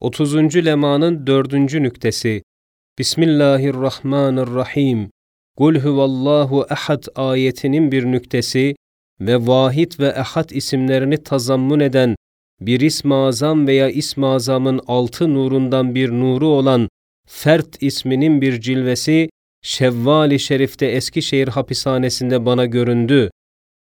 30. lemanın 4. nüktesi Bismillahirrahmanirrahim Kul huvallahu ehad ayetinin bir nüktesi ve vahid ve ehad isimlerini tazammun eden bir ism azam veya ism azamın altı nurundan bir nuru olan Fert isminin bir cilvesi Şevval-i Şerif'te Eskişehir hapishanesinde bana göründü.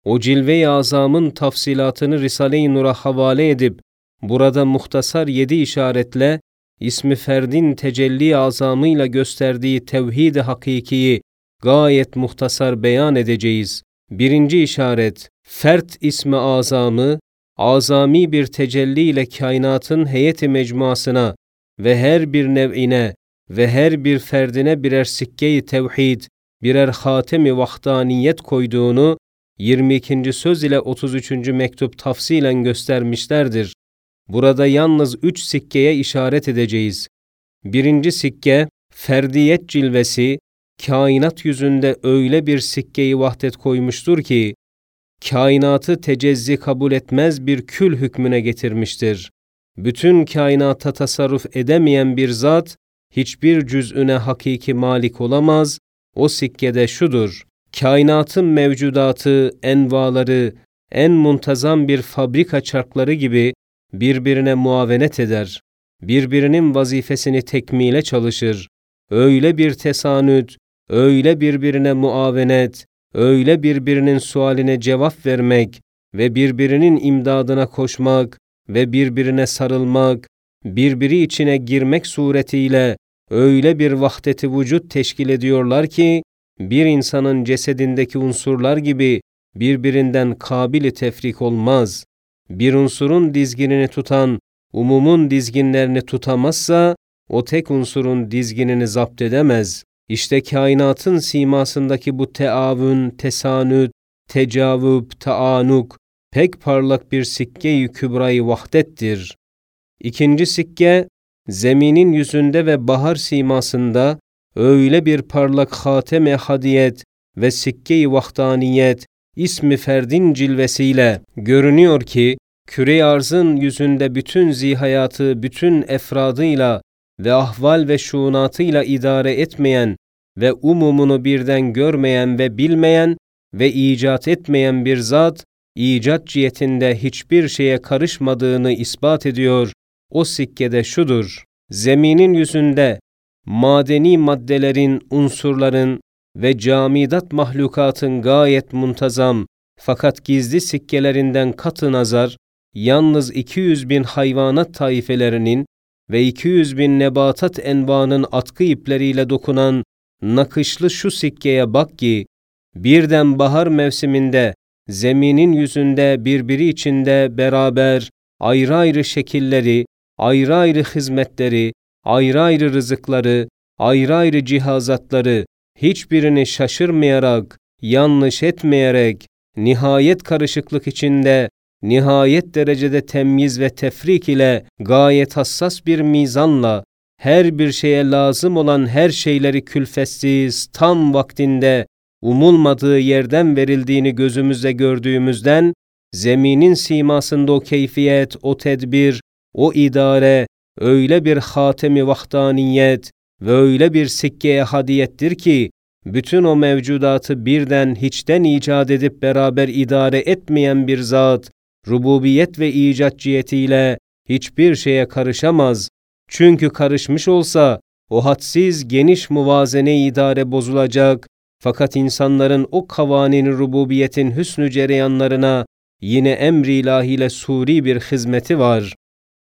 O cilve-i azamın tafsilatını Risale-i Nur'a havale edip burada muhtasar yedi işaretle ismi ferdin tecelli azamıyla gösterdiği tevhid-i hakikiyi gayet muhtasar beyan edeceğiz. Birinci işaret, fert ismi azamı, azami bir tecelli ile kainatın heyeti mecmuasına ve her bir nev'ine ve her bir ferdine birer sikke-i tevhid, birer hatemi vahdaniyet koyduğunu 22. söz ile 33. mektup tafsilen göstermişlerdir. Burada yalnız üç sikkeye işaret edeceğiz. Birinci sikke, ferdiyet cilvesi, kainat yüzünde öyle bir sikkeyi vahdet koymuştur ki, kainatı tecezzi kabul etmez bir kül hükmüne getirmiştir. Bütün kainata tasarruf edemeyen bir zat, hiçbir cüz'üne hakiki malik olamaz, o sikkede şudur, kainatın mevcudatı, envaları, en muntazam bir fabrika çarkları gibi birbirine muavenet eder, birbirinin vazifesini tekmile çalışır. Öyle bir tesanüt, öyle birbirine muavenet, öyle birbirinin sualine cevap vermek ve birbirinin imdadına koşmak ve birbirine sarılmak, birbiri içine girmek suretiyle öyle bir vahdeti vücut teşkil ediyorlar ki, bir insanın cesedindeki unsurlar gibi birbirinden kabili tefrik olmaz bir unsurun dizginini tutan, umumun dizginlerini tutamazsa, o tek unsurun dizginini zapt edemez. İşte kainatın simasındaki bu teavün, tesanüt, tecavüb, taanuk, pek parlak bir sikke-i vahdettir. İkinci sikke, zeminin yüzünde ve bahar simasında öyle bir parlak hatem-i hadiyet ve sikke-i vahdaniyet, ismi ferdin cilvesiyle görünüyor ki, küre arzın yüzünde bütün zihayatı, bütün efradıyla ve ahval ve şuunatıyla idare etmeyen ve umumunu birden görmeyen ve bilmeyen ve icat etmeyen bir zat, icat cihetinde hiçbir şeye karışmadığını ispat ediyor. O sikkede şudur, zeminin yüzünde madeni maddelerin, unsurların ve camidat mahlukatın gayet muntazam fakat gizli sikkelerinden katı nazar, yalnız 200 bin hayvanat taifelerinin ve 200 bin nebatat envanın atkı ipleriyle dokunan nakışlı şu sikkeye bak ki, birden bahar mevsiminde zeminin yüzünde birbiri içinde beraber ayrı ayrı şekilleri, ayrı ayrı hizmetleri, ayrı ayrı rızıkları, ayrı ayrı cihazatları, hiçbirini şaşırmayarak, yanlış etmeyerek, nihayet karışıklık içinde nihayet derecede temyiz ve tefrik ile gayet hassas bir mizanla her bir şeye lazım olan her şeyleri külfetsiz, tam vaktinde, umulmadığı yerden verildiğini gözümüzde gördüğümüzden, zeminin simasında o keyfiyet, o tedbir, o idare, öyle bir hatemi vahdaniyet ve öyle bir sikkeye hadiyettir ki, bütün o mevcudatı birden hiçten icat edip beraber idare etmeyen bir zat, rububiyet ve icat cihetiyle hiçbir şeye karışamaz. Çünkü karışmış olsa o hadsiz geniş muvazene idare bozulacak fakat insanların o kavanin rububiyetin hüsnü cereyanlarına yine emri ilahiyle suri bir hizmeti var.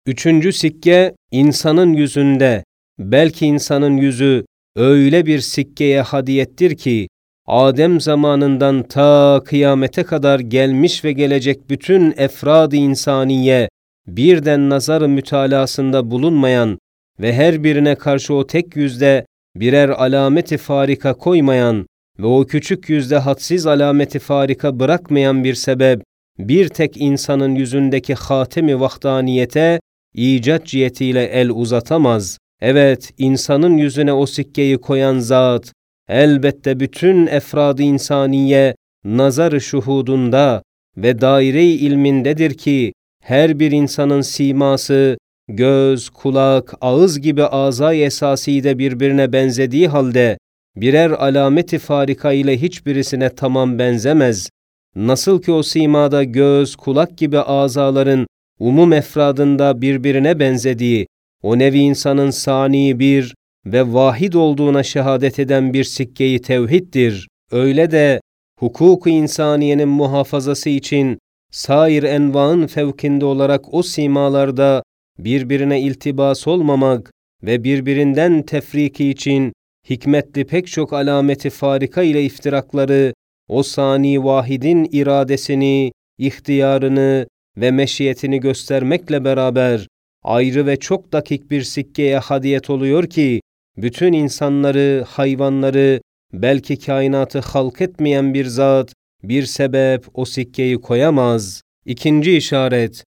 Üçüncü sikke insanın yüzünde, belki insanın yüzü öyle bir sikkeye hadiyettir ki, Adem zamanından ta kıyamete kadar gelmiş ve gelecek bütün efrad-ı insaniye birden nazar-ı mütalasında bulunmayan ve her birine karşı o tek yüzde birer alameti farika koymayan ve o küçük yüzde hadsiz alameti farika bırakmayan bir sebep, bir tek insanın yüzündeki hatemi vahdaniyete icat cihetiyle el uzatamaz. Evet, insanın yüzüne o sikkeyi koyan zat, elbette bütün efrad-ı insaniye nazar şuhudunda ve daire-i ilmindedir ki her bir insanın siması göz, kulak, ağız gibi azay esası de birbirine benzediği halde, birer alameti farika ile hiçbirisine tamam benzemez. Nasıl ki o simada göz, kulak gibi azaların umum efradında birbirine benzediği, o nevi insanın sani bir ve vahid olduğuna şehadet eden bir sikkeyi tevhiddir. Öyle de hukuk-u insaniyenin muhafazası için sair envaın fevkinde olarak o simalarda birbirine iltibas olmamak ve birbirinden tefriki için hikmetli pek çok alameti farika ile iftirakları, o sani vahidin iradesini, ihtiyarını ve meşiyetini göstermekle beraber ayrı ve çok dakik bir sikkeye hadiyet oluyor ki, bütün insanları, hayvanları, belki kainatı halk etmeyen bir zat, bir sebep o sikkeyi koyamaz. İkinci işaret,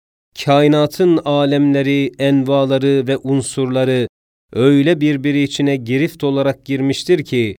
kainatın alemleri, envaları ve unsurları öyle birbiri içine girift olarak girmiştir ki,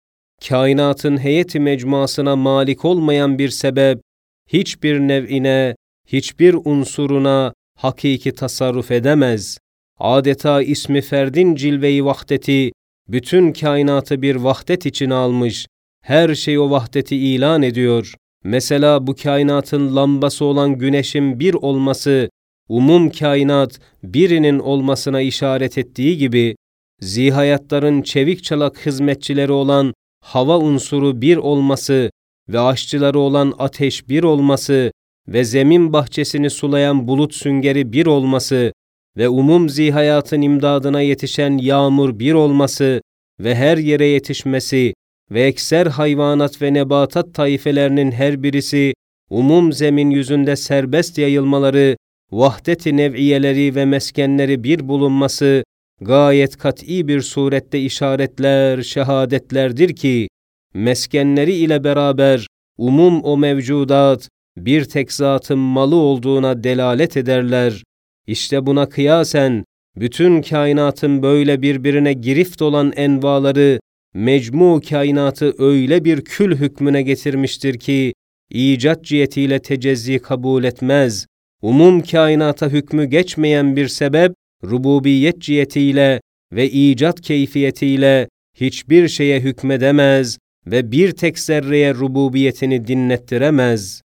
kainatın heyeti mecmuasına malik olmayan bir sebep, hiçbir nev'ine, hiçbir unsuruna hakiki tasarruf edemez. Adeta ismi ferdin cilveyi vahdeti, bütün kainatı bir vahdet için almış, her şey o vahdeti ilan ediyor. Mesela bu kainatın lambası olan güneşin bir olması, umum kainat birinin olmasına işaret ettiği gibi, zihayatların çevik çalak hizmetçileri olan hava unsuru bir olması ve aşçıları olan ateş bir olması ve zemin bahçesini sulayan bulut süngeri bir olması ve umum zihayatın imdadına yetişen yağmur bir olması ve her yere yetişmesi ve ekser hayvanat ve nebatat taifelerinin her birisi umum zemin yüzünde serbest yayılmaları, vahdet-i nev'iyeleri ve meskenleri bir bulunması gayet kat'i bir surette işaretler, şehadetlerdir ki, meskenleri ile beraber umum o mevcudat bir tek zatın malı olduğuna delalet ederler. İşte buna kıyasen, bütün kainatın böyle birbirine girift olan envaları, mecmu kainatı öyle bir kül hükmüne getirmiştir ki, icat cihetiyle tecezzi kabul etmez. Umum kainata hükmü geçmeyen bir sebep, rububiyet cihetiyle ve icat keyfiyetiyle hiçbir şeye hükmedemez ve bir tek zerreye rububiyetini dinlettiremez.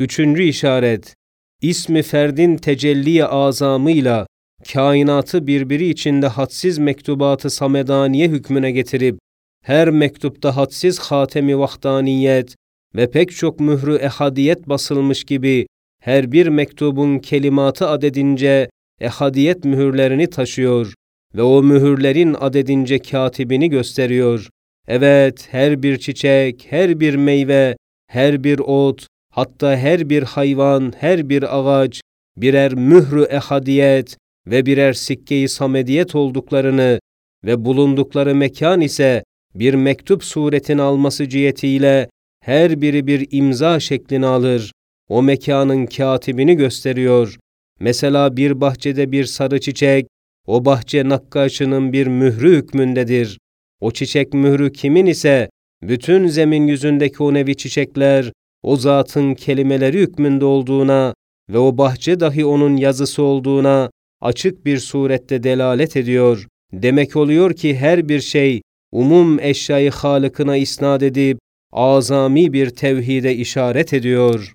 Üçüncü işaret, ismi ferdin tecelli azamıyla kainatı birbiri içinde hadsiz mektubatı samedaniye hükmüne getirip, her mektupta hadsiz hatemi vahdaniyet ve pek çok mührü ehadiyet basılmış gibi her bir mektubun kelimatı adedince ehadiyet mühürlerini taşıyor ve o mühürlerin adedince katibini gösteriyor. Evet, her bir çiçek, her bir meyve, her bir ot, hatta her bir hayvan, her bir ağaç birer mührü ehadiyet ve birer sikkeyi samediyet olduklarını ve bulundukları mekan ise bir mektup suretini alması cihetiyle her biri bir imza şeklini alır. O mekanın katibini gösteriyor. Mesela bir bahçede bir sarı çiçek, o bahçe nakkaşının bir mührü hükmündedir. O çiçek mührü kimin ise, bütün zemin yüzündeki o nevi çiçekler, o zatın kelimeleri hükmünde olduğuna ve o bahçe dahi onun yazısı olduğuna açık bir surette delalet ediyor. Demek oluyor ki her bir şey umum eşyayı Halık'ına isnat edip azami bir tevhide işaret ediyor.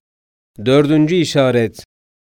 Dördüncü işaret,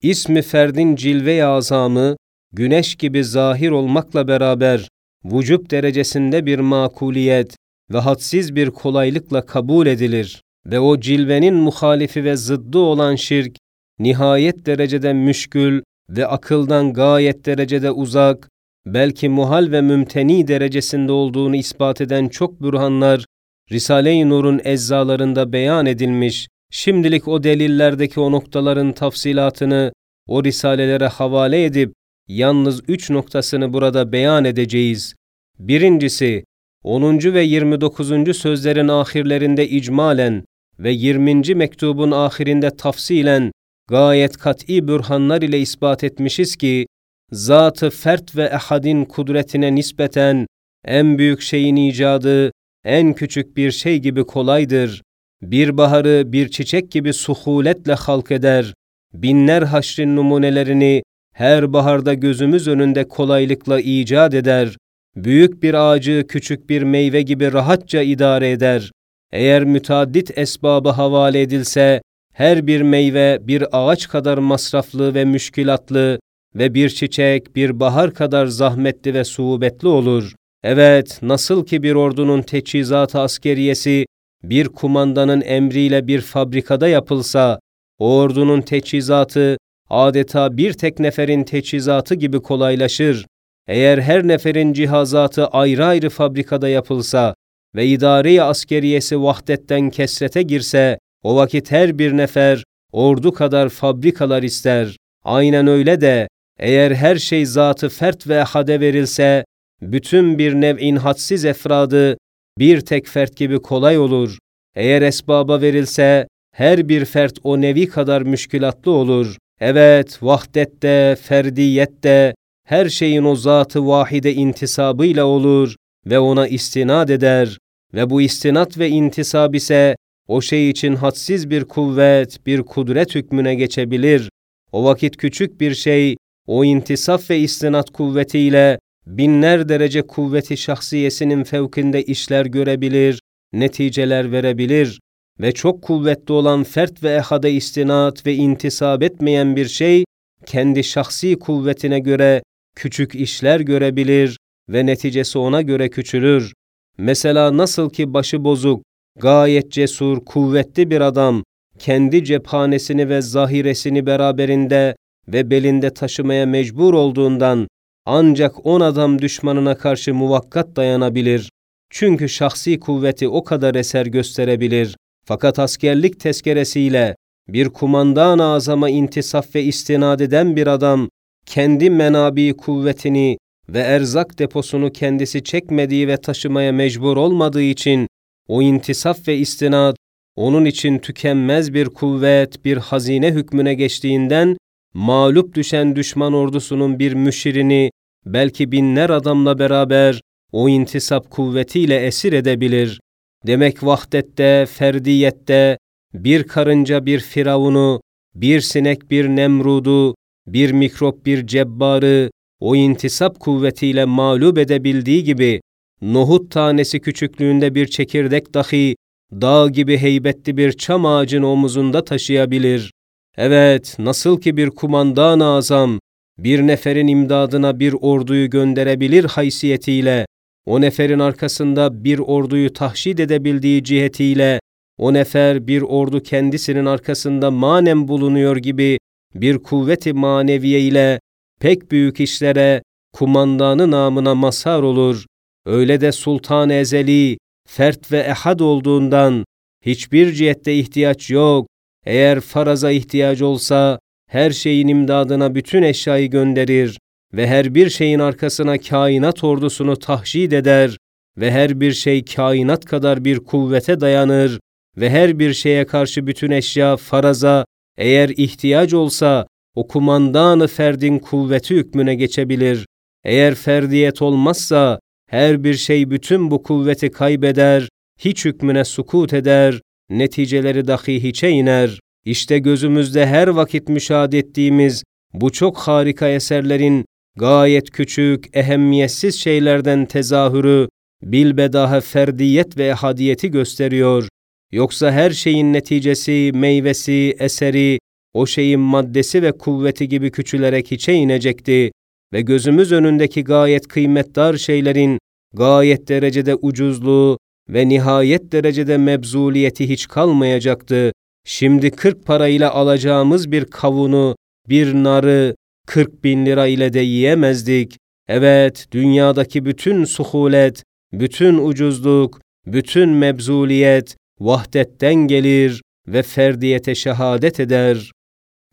ismi ferdin cilve azamı, güneş gibi zahir olmakla beraber vücub derecesinde bir makuliyet ve hadsiz bir kolaylıkla kabul edilir ve o cilvenin muhalifi ve zıddı olan şirk, nihayet derecede müşkül ve akıldan gayet derecede uzak, belki muhal ve mümteni derecesinde olduğunu ispat eden çok bürhanlar, Risale-i Nur'un eczalarında beyan edilmiş, şimdilik o delillerdeki o noktaların tafsilatını o risalelere havale edip, yalnız üç noktasını burada beyan edeceğiz. Birincisi, 10. ve 29. sözlerin ahirlerinde icmalen ve 20. mektubun ahirinde tafsilen gayet kat'i bürhanlar ile ispat etmişiz ki, zatı fert ve ehadin kudretine nispeten en büyük şeyin icadı en küçük bir şey gibi kolaydır. Bir baharı bir çiçek gibi suhuletle halk eder. Binler haşrin numunelerini her baharda gözümüz önünde kolaylıkla icat eder. Büyük bir ağacı küçük bir meyve gibi rahatça idare eder. Eğer müteaddit esbabı havale edilse, her bir meyve bir ağaç kadar masraflı ve müşkilatlı ve bir çiçek bir bahar kadar zahmetli ve suubetli olur. Evet, nasıl ki bir ordunun teçhizatı askeriyesi bir kumandanın emriyle bir fabrikada yapılsa, o ordunun teçhizatı adeta bir tek neferin teçhizatı gibi kolaylaşır. Eğer her neferin cihazatı ayrı ayrı fabrikada yapılsa ve idare askeriyesi vahdetten kesrete girse, o vakit her bir nefer ordu kadar fabrikalar ister. Aynen öyle de eğer her şey zatı fert ve hade verilse, bütün bir nev'in hadsiz efradı bir tek fert gibi kolay olur. Eğer esbaba verilse, her bir fert o nevi kadar müşkülatlı olur. Evet, vahdette, ferdiyette, her şeyin o zatı vahide intisabıyla olur ve ona istinad eder ve bu istinat ve intisab ise o şey için hadsiz bir kuvvet, bir kudret hükmüne geçebilir. O vakit küçük bir şey, o intisaf ve istinat kuvvetiyle binler derece kuvveti şahsiyesinin fevkinde işler görebilir, neticeler verebilir ve çok kuvvetli olan fert ve ehade istinat ve intisap etmeyen bir şey, kendi şahsi kuvvetine göre küçük işler görebilir ve neticesi ona göre küçülür. Mesela nasıl ki başı bozuk, gayet cesur, kuvvetli bir adam, kendi cephanesini ve zahiresini beraberinde ve belinde taşımaya mecbur olduğundan ancak on adam düşmanına karşı muvakkat dayanabilir. Çünkü şahsi kuvveti o kadar eser gösterebilir. Fakat askerlik tezkeresiyle bir kumandan azama intisaf ve istinad eden bir adam, kendi menabi kuvvetini ve erzak deposunu kendisi çekmediği ve taşımaya mecbur olmadığı için, o intisaf ve istinad, onun için tükenmez bir kuvvet, bir hazine hükmüne geçtiğinden, mağlup düşen düşman ordusunun bir müşirini, belki binler adamla beraber o intisap kuvvetiyle esir edebilir. Demek vahdette, ferdiyette, bir karınca bir firavunu, bir sinek bir nemrudu, bir mikrop bir cebbarı, o intisap kuvvetiyle mağlup edebildiği gibi, nohut tanesi küçüklüğünde bir çekirdek dahi, dağ gibi heybetli bir çam ağacın omuzunda taşıyabilir. Evet, nasıl ki bir kumandan azam, bir neferin imdadına bir orduyu gönderebilir haysiyetiyle, o neferin arkasında bir orduyu tahşid edebildiği cihetiyle, o nefer bir ordu kendisinin arkasında manem bulunuyor gibi bir kuvveti maneviye ile pek büyük işlere kumandanı namına mazhar olur. Öyle de sultan ezeli, fert ve ehad olduğundan hiçbir cihette ihtiyaç yok. Eğer faraza ihtiyaç olsa her şeyin imdadına bütün eşyayı gönderir ve her bir şeyin arkasına kainat ordusunu tahşid eder ve her bir şey kainat kadar bir kuvvete dayanır ve her bir şeye karşı bütün eşya faraza eğer ihtiyaç olsa o kumandanı ferdin kuvveti hükmüne geçebilir. Eğer ferdiyet olmazsa her bir şey bütün bu kuvveti kaybeder, hiç hükmüne sukut eder, neticeleri dahi hiçe iner. İşte gözümüzde her vakit müşahede ettiğimiz bu çok harika eserlerin gayet küçük, ehemmiyetsiz şeylerden tezahürü, bilbedaha ferdiyet ve ehadiyeti gösteriyor. Yoksa her şeyin neticesi, meyvesi, eseri, o şeyin maddesi ve kuvveti gibi küçülerek hiçe inecekti ve gözümüz önündeki gayet kıymetdar şeylerin gayet derecede ucuzluğu ve nihayet derecede mebzuliyeti hiç kalmayacaktı. Şimdi kırk parayla alacağımız bir kavunu, bir narı, kırk bin lira ile de yiyemezdik. Evet, dünyadaki bütün suhulet, bütün ucuzluk, bütün mebzuliyet, vahdetten gelir ve ferdiyete şehadet eder.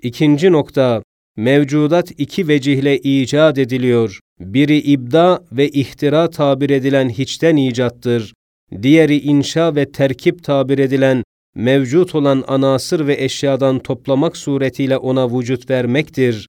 İkinci nokta, mevcudat iki vecihle icat ediliyor. Biri ibda ve ihtira tabir edilen hiçten icattır. Diğeri inşa ve terkip tabir edilen mevcut olan anasır ve eşyadan toplamak suretiyle ona vücut vermektir.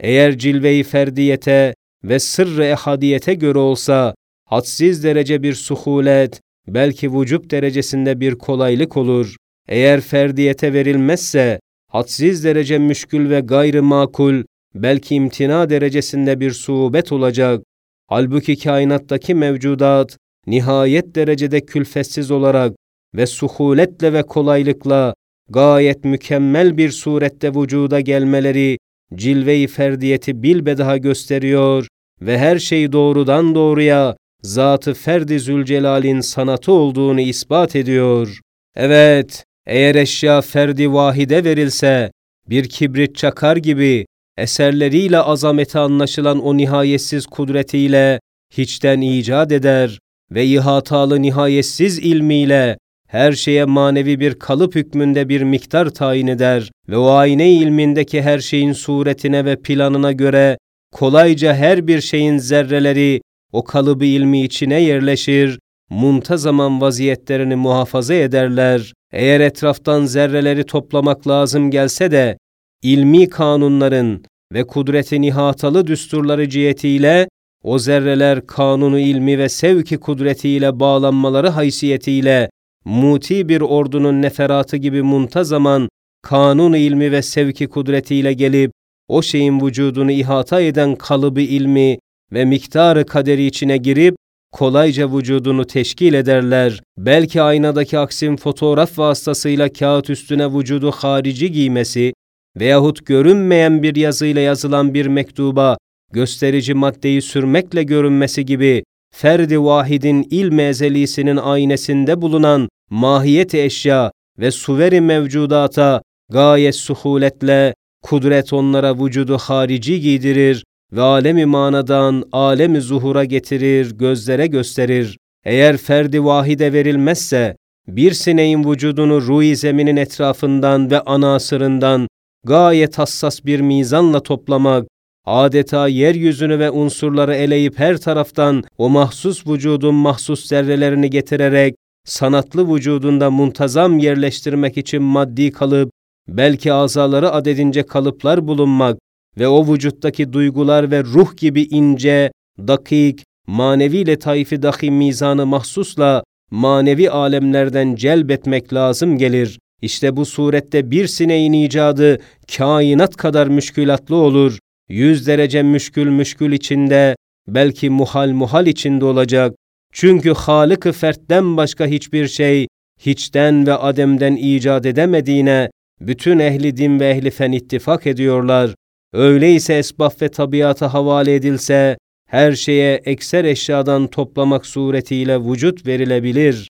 Eğer cilve-i ferdiyete ve sırrı ehadiyete göre olsa, hadsiz derece bir suhulet, belki vücub derecesinde bir kolaylık olur. Eğer ferdiyete verilmezse, hadsiz derece müşkül ve gayrı makul, belki imtina derecesinde bir suubet olacak. Halbuki kainattaki mevcudat nihayet derecede külfetsiz olarak ve suhuletle ve kolaylıkla gayet mükemmel bir surette vücuda gelmeleri cilve-i ferdiyeti bilbedaha gösteriyor ve her şey doğrudan doğruya zatı ferdi Zülcelal'in sanatı olduğunu ispat ediyor. Evet, eğer eşya ferdi vahide verilse, bir kibrit çakar gibi eserleriyle azameti anlaşılan o nihayetsiz kudretiyle hiçten icat eder ve ihatalı nihayetsiz ilmiyle her şeye manevi bir kalıp hükmünde bir miktar tayin eder ve o ayne ilmindeki her şeyin suretine ve planına göre kolayca her bir şeyin zerreleri o kalıbı ilmi içine yerleşir, muntazaman vaziyetlerini muhafaza ederler. Eğer etraftan zerreleri toplamak lazım gelse de, ilmi kanunların ve kudreti nihatalı düsturları cihetiyle, o zerreler kanunu ilmi ve sevki kudretiyle bağlanmaları haysiyetiyle, muti bir ordunun neferatı gibi muntazaman, kanun ilmi ve sevki kudretiyle gelip, o şeyin vücudunu ihata eden kalıbı ilmi ve miktarı kaderi içine girip kolayca vücudunu teşkil ederler. Belki aynadaki aksim fotoğraf vasıtasıyla kağıt üstüne vücudu harici giymesi veyahut görünmeyen bir yazıyla yazılan bir mektuba gösterici maddeyi sürmekle görünmesi gibi ferdi vahidin ilm ezelisinin aynesinde bulunan mahiyet eşya ve suveri mevcudata gayet suhuletle kudret onlara vücudu harici giydirir ve alemi manadan alemi zuhura getirir, gözlere gösterir. Eğer ferdi vahide verilmezse, bir sineğin vücudunu ruh zeminin etrafından ve anasırından gayet hassas bir mizanla toplamak, adeta yeryüzünü ve unsurları eleyip her taraftan o mahsus vücudun mahsus zerrelerini getirerek, sanatlı vücudunda muntazam yerleştirmek için maddi kalıp, belki azaları adedince kalıplar bulunmak, ve o vücuttaki duygular ve ruh gibi ince, dakik, manevi letaifi dahi mizanı mahsusla manevi alemlerden celbetmek lazım gelir. İşte bu surette bir sineğin icadı kainat kadar müşkülatlı olur. Yüz derece müşkül müşkül içinde, belki muhal muhal içinde olacak. Çünkü Halık-ı Fert'ten başka hiçbir şey, hiçten ve ademden icat edemediğine, bütün ehli din ve ehli fen ittifak ediyorlar. Öyleyse esbab ve tabiata havale edilse, her şeye ekser eşyadan toplamak suretiyle vücut verilebilir.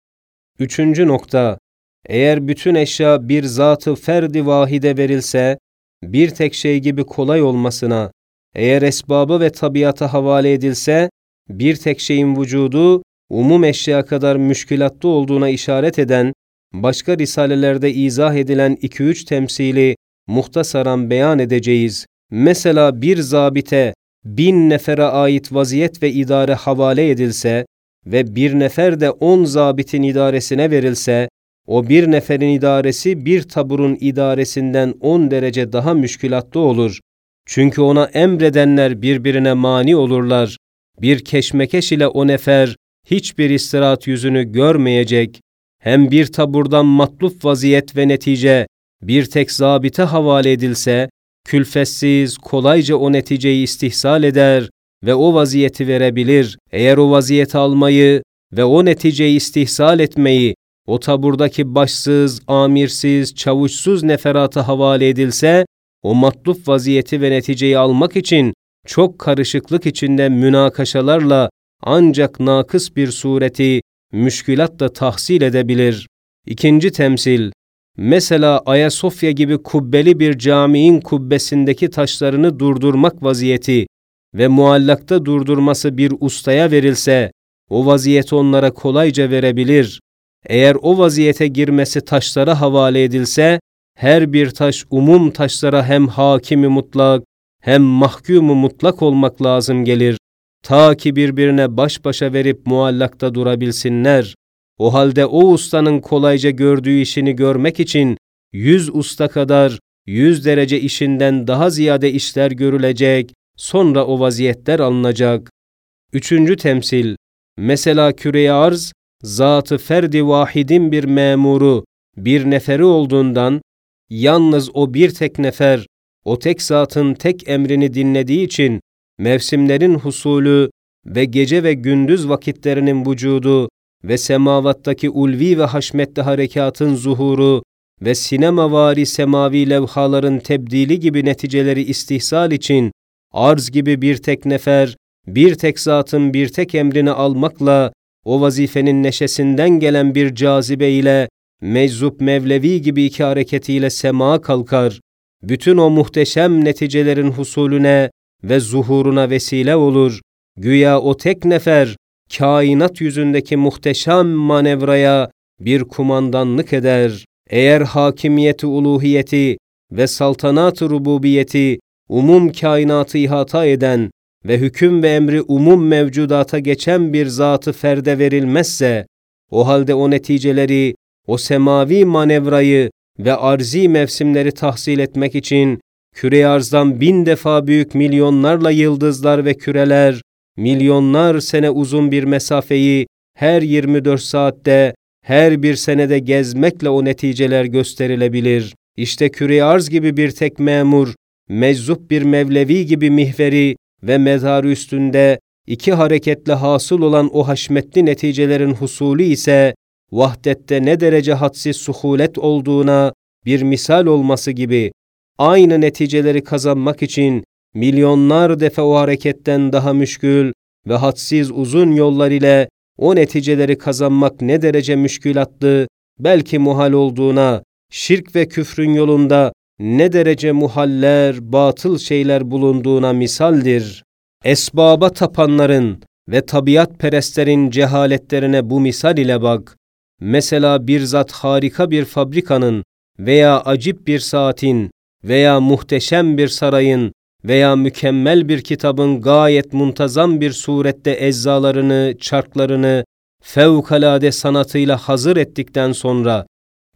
Üçüncü nokta, eğer bütün eşya bir zatı ferdi vahide verilse, bir tek şey gibi kolay olmasına, eğer esbabı ve tabiata havale edilse, bir tek şeyin vücudu, umum eşya kadar müşkülatlı olduğuna işaret eden, başka risalelerde izah edilen iki üç temsili muhtasaran beyan edeceğiz. Mesela bir zabite bin nefere ait vaziyet ve idare havale edilse ve bir nefer de on zabitin idaresine verilse, o bir neferin idaresi bir taburun idaresinden on derece daha müşkülatlı olur. Çünkü ona emredenler birbirine mani olurlar. Bir keşmekeş ile o nefer hiçbir istirahat yüzünü görmeyecek. Hem bir taburdan matluf vaziyet ve netice bir tek zabite havale edilse, külfetsiz, kolayca o neticeyi istihsal eder ve o vaziyeti verebilir. Eğer o vaziyeti almayı ve o neticeyi istihsal etmeyi o taburdaki başsız, amirsiz, çavuşsuz neferata havale edilse, o matluf vaziyeti ve neticeyi almak için çok karışıklık içinde münakaşalarla ancak nakıs bir sureti müşkülatla tahsil edebilir. İkinci temsil, Mesela Ayasofya gibi kubbeli bir caminin kubbesindeki taşlarını durdurmak vaziyeti ve muallakta durdurması bir ustaya verilse, o vaziyeti onlara kolayca verebilir. Eğer o vaziyete girmesi taşlara havale edilse, her bir taş umum taşlara hem hakimi mutlak hem mahkumu mutlak olmak lazım gelir. Ta ki birbirine baş başa verip muallakta durabilsinler. O halde o ustanın kolayca gördüğü işini görmek için yüz usta kadar yüz derece işinden daha ziyade işler görülecek, sonra o vaziyetler alınacak. Üçüncü temsil, mesela küre arz, zatı ferdi vahidin bir memuru, bir neferi olduğundan, yalnız o bir tek nefer, o tek zatın tek emrini dinlediği için mevsimlerin husulü ve gece ve gündüz vakitlerinin vücudu ve semavattaki ulvi ve haşmetli harekatın zuhuru ve sinemavari semavi levhaların tebdili gibi neticeleri istihsal için arz gibi bir tek nefer, bir tek zatın bir tek emrini almakla o vazifenin neşesinden gelen bir cazibe ile meczup mevlevi gibi iki hareketiyle sema kalkar, bütün o muhteşem neticelerin husulüne ve zuhuruna vesile olur. Güya o tek nefer, kainat yüzündeki muhteşem manevraya bir kumandanlık eder. Eğer hakimiyeti uluhiyeti ve saltanat-ı rububiyeti umum kainatı ihata eden ve hüküm ve emri umum mevcudata geçen bir zatı ferde verilmezse, o halde o neticeleri, o semavi manevrayı ve arzi mevsimleri tahsil etmek için küre arzdan bin defa büyük milyonlarla yıldızlar ve küreler, milyonlar sene uzun bir mesafeyi her 24 saatte, her bir senede gezmekle o neticeler gösterilebilir. İşte küre arz gibi bir tek memur, meczup bir mevlevi gibi mihveri ve mezarı üstünde iki hareketle hasıl olan o haşmetli neticelerin husulü ise vahdette ne derece hadsiz suhulet olduğuna bir misal olması gibi aynı neticeleri kazanmak için milyonlar defa o hareketten daha müşkül ve hadsiz uzun yollar ile o neticeleri kazanmak ne derece müşkülatlı, belki muhal olduğuna, şirk ve küfrün yolunda ne derece muhaller, batıl şeyler bulunduğuna misaldir. Esbaba tapanların ve tabiat perestlerin cehaletlerine bu misal ile bak. Mesela bir zat harika bir fabrikanın veya acip bir saatin veya muhteşem bir sarayın veya mükemmel bir kitabın gayet muntazam bir surette eczalarını, çarklarını fevkalade sanatıyla hazır ettikten sonra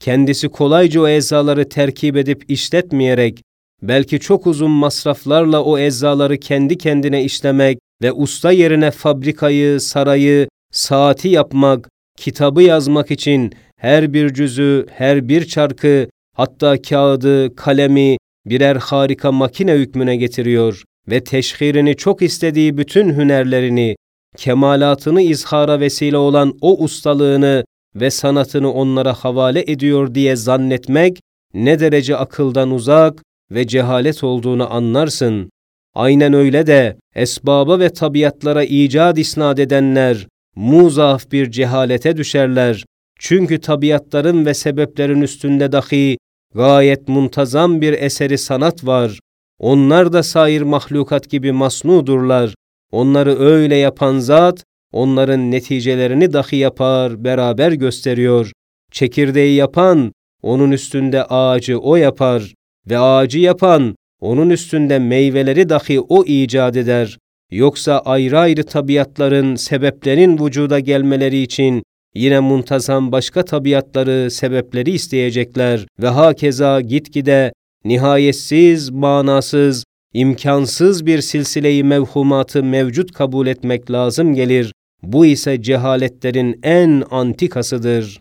kendisi kolayca o eczaları terkip edip işletmeyerek belki çok uzun masraflarla o eczaları kendi kendine işlemek ve usta yerine fabrikayı, sarayı, saati yapmak, kitabı yazmak için her bir cüzü, her bir çarkı, hatta kağıdı, kalemi birer harika makine hükmüne getiriyor ve teşhirini çok istediği bütün hünerlerini, kemalatını izhara vesile olan o ustalığını ve sanatını onlara havale ediyor diye zannetmek ne derece akıldan uzak ve cehalet olduğunu anlarsın. Aynen öyle de esbaba ve tabiatlara icat isnat edenler muzaf bir cehalete düşerler. Çünkü tabiatların ve sebeplerin üstünde dahi gayet muntazam bir eseri sanat var. Onlar da sair mahlukat gibi masnudurlar. Onları öyle yapan zat, onların neticelerini dahi yapar, beraber gösteriyor. Çekirdeği yapan, onun üstünde ağacı o yapar ve ağacı yapan, onun üstünde meyveleri dahi o icat eder. Yoksa ayrı ayrı tabiatların, sebeplerin vücuda gelmeleri için yine muntazam başka tabiatları, sebepleri isteyecekler ve hakeza gitgide nihayetsiz, manasız, imkansız bir silsileyi mevhumatı mevcut kabul etmek lazım gelir. Bu ise cehaletlerin en antikasıdır.